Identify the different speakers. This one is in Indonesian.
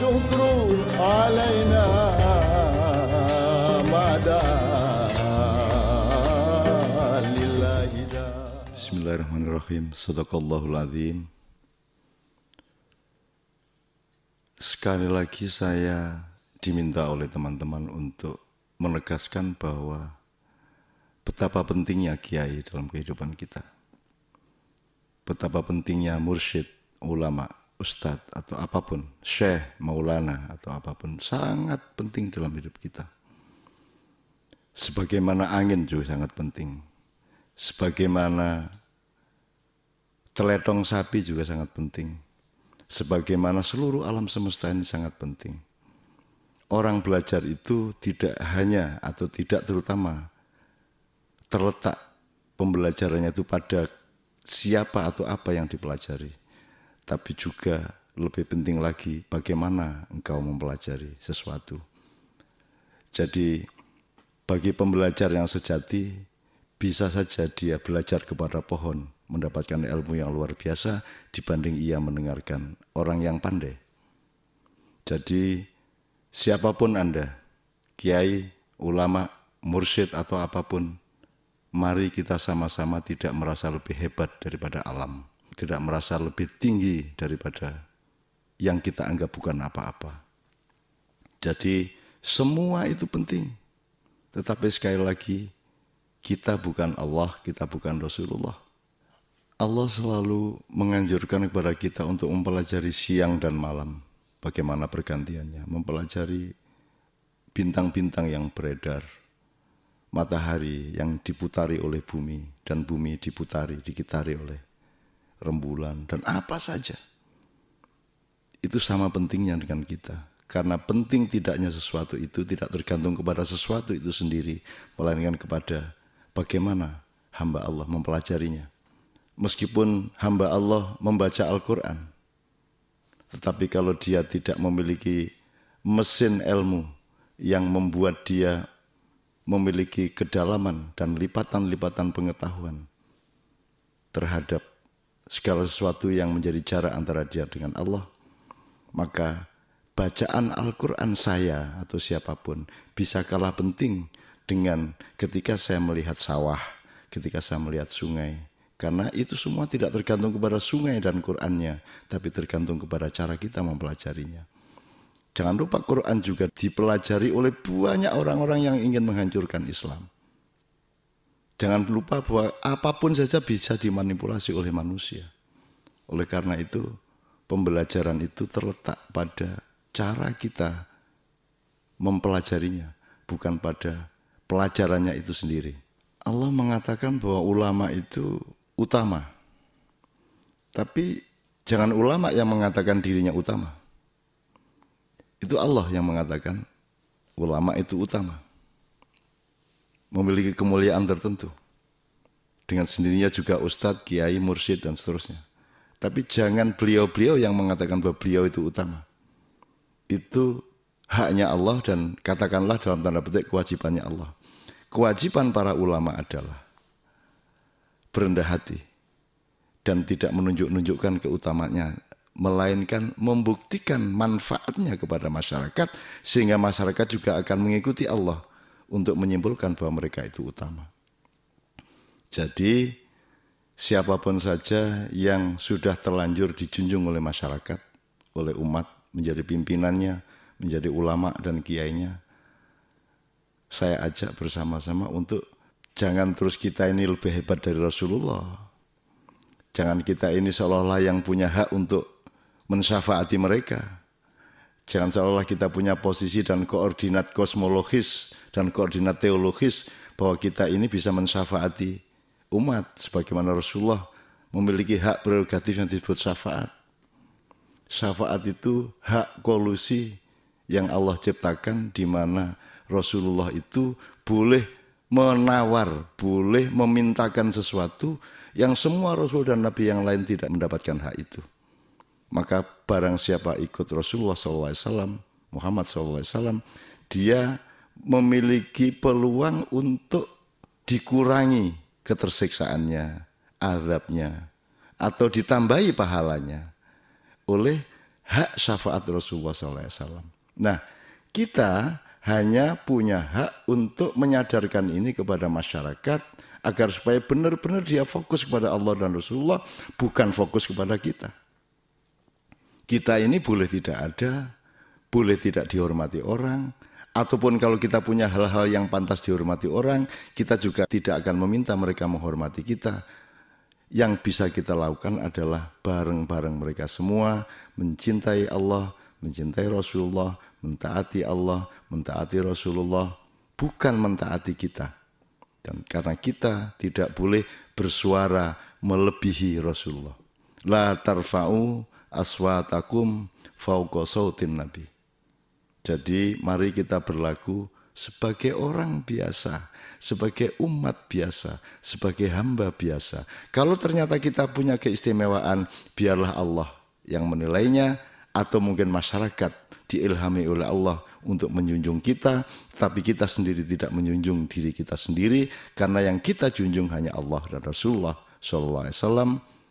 Speaker 1: والشكر علينا ما دعا لله دا
Speaker 2: Bismillahirrahmanirrahim. Sadaqallahul azim. Sekali lagi saya diminta oleh teman-teman untuk menegaskan bahwa betapa pentingnya kiai dalam kehidupan kita. Betapa pentingnya mursyid, ulama, ustadz atau apa pun, syekh, maulana atau apa pun sangat penting dalam hidup kita. Sebagaimana angin juga sangat penting. Sebagaimana teletong sapi juga sangat penting. Sebagaimana seluruh alam semesta ini sangat penting. Orang belajar itu tidak hanya atau tidak terutama terletak pembelajarannya itu pada siapa atau apa yang dipelajari. Tapi juga lebih penting lagi bagaimana engkau mempelajari sesuatu. Jadi bagi pembelajar yang sejati bisa saja dia belajar kepada pohon mendapatkan ilmu yang luar biasa dibanding ia mendengarkan orang yang pandai. Jadi siapa pun Anda, kiai, ulama, mursyid atau apa pun, mari kita sama-sama tidak merasa lebih hebat daripada alam, tidak merasa lebih tinggi daripada yang kita anggap bukan apa-apa. Jadi semua itu penting. Tetapi sekali lagi, kita bukan Allah, kita bukan Rasulullah. Allah selalu menganjurkan kepada kita untuk mempelajari siang dan malam, bagaimana pergantiannya, mempelajari bintang-bintang yang beredar, matahari yang diputari oleh bumi, dan bumi diputari, dikitari oleh rembulan, dan apa saja. Itu sama pentingnya dengan kita. Karena penting tidaknya sesuatu itu tidak tergantung kepada sesuatu itu sendiri, melainkan kepada bagaimana hamba Allah mempelajarinya. Meskipun hamba Allah membaca Al-Quran, tetapi kalau dia tidak memiliki mesin ilmu yang membuat dia memiliki kedalaman dan lipatan-lipatan pengetahuan terhadap segala sesuatu yang menjadi jarak antara dia dengan Allah, maka bacaan Al-Quran saya atau siapa pun bisa kalah penting dengan ketika saya melihat sawah, ketika saya melihat sungai. Karena itu semua tidak tergantung kepada sungai dan Qurannya, tapi tergantung kepada cara kita mempelajarinya. Jangan lupa Quran juga dipelajari oleh banyak orang-orang yang ingin menghancurkan Islam. Jangan lupa bahwa apa pun saja bisa dimanipulasi oleh manusia. Oleh karena itu, pembelajaran itu terletak pada cara kita mempelajarinya, bukan pada pelajarannya itu sendiri. Allah mengatakan bahwa ulama itu utama. Tapi jangan ulama yang mengatakan dirinya utama. Itu Allah yang mengatakan ulama itu utama. Memiliki kemuliaan tertentu. Dengan sendirinya juga ustadz, kiai, mursyid, dan seterusnya. Tapi jangan beliau-beliau yang mengatakan bahwa beliau itu utama itu haknya Allah dan katakanlah dalam tanda petik kewajibannya Allah. Kewajiban para ulama adalah berendah hati dan tidak menunjuk-nunjukkan keutamanya melainkan membuktikan manfaatnya kepada masyarakat sehingga masyarakat juga akan mengikuti Allah untuk menyimpulkan bahwa mereka itu utama. Jadi siapa pun saja yang sudah terlanjur dijunjung oleh masyarakat, oleh umat menjadi pimpinannya, menjadi ulama dan kiainya. Saya ajak bersama-sama untuk jangan terus kita ini lebih hebat dari Rasulullah. Jangan kita ini seolah-olah yang punya hak untuk mensyafaati mereka. Jangan seolah-olah kita punya posisi dan koordinat kosmologis dan koordinat teologis bahwa kita ini bisa mensyafaati umat sebagaimana Rasulullah memiliki hak prerogatif yang disebut syafaat. Syafaat itu hak kolusi yang Allah ciptakan di mana Rasulullah itu boleh menawar, boleh memintakan sesuatu yang semua Rasul dan Nabi yang lain tidak mendapatkan hak itu. Maka barang siapa ikut Rasulullah SAW, Muhammad SAW, dia memiliki peluang untuk dikurangi ketersiksaannya, azabnya, atau ditambahi pahalanya oleh hak syafaat Rasulullah SAW. Nah, kita hanya punya hak untuk menyadarkan ini kepada masyarakat agar supaya benar-benar dia fokus kepada Allah dan Rasulullah, bukan fokus kepada kita. Kita ini boleh tidak ada, boleh tidak dihormati orang, ataupun kalau kita punya hal-hal yang pantas dihormati orang, kita juga tidak akan meminta mereka menghormati kita. Yang bisa kita lakukan adalah bareng-bareng mereka semua mencintai Allah, mencintai Rasulullah, mentaati Allah, mentaati Rasulullah, bukan mentaati kita. Dan karena kita tidak boleh bersuara melebihi Rasulullah. La tarfa'u aswatakum fauqa sautin nabi. Jadi mari kita berlaku sebagai orang biasa, sebagai umat biasa, sebagai hamba biasa. Kalau ternyata kita punya keistimewaan, biarlah Allah yang menilainya atau mungkin masyarakat diilhami oleh Allah untuk menjunjung kita, tapi kita sendiri tidak menjunjung diri kita sendiri karena yang kita junjung hanya Allah dan Rasulullah Sallallahu Alaihi Wasallam.